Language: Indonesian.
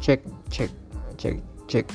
cek cek cek cek.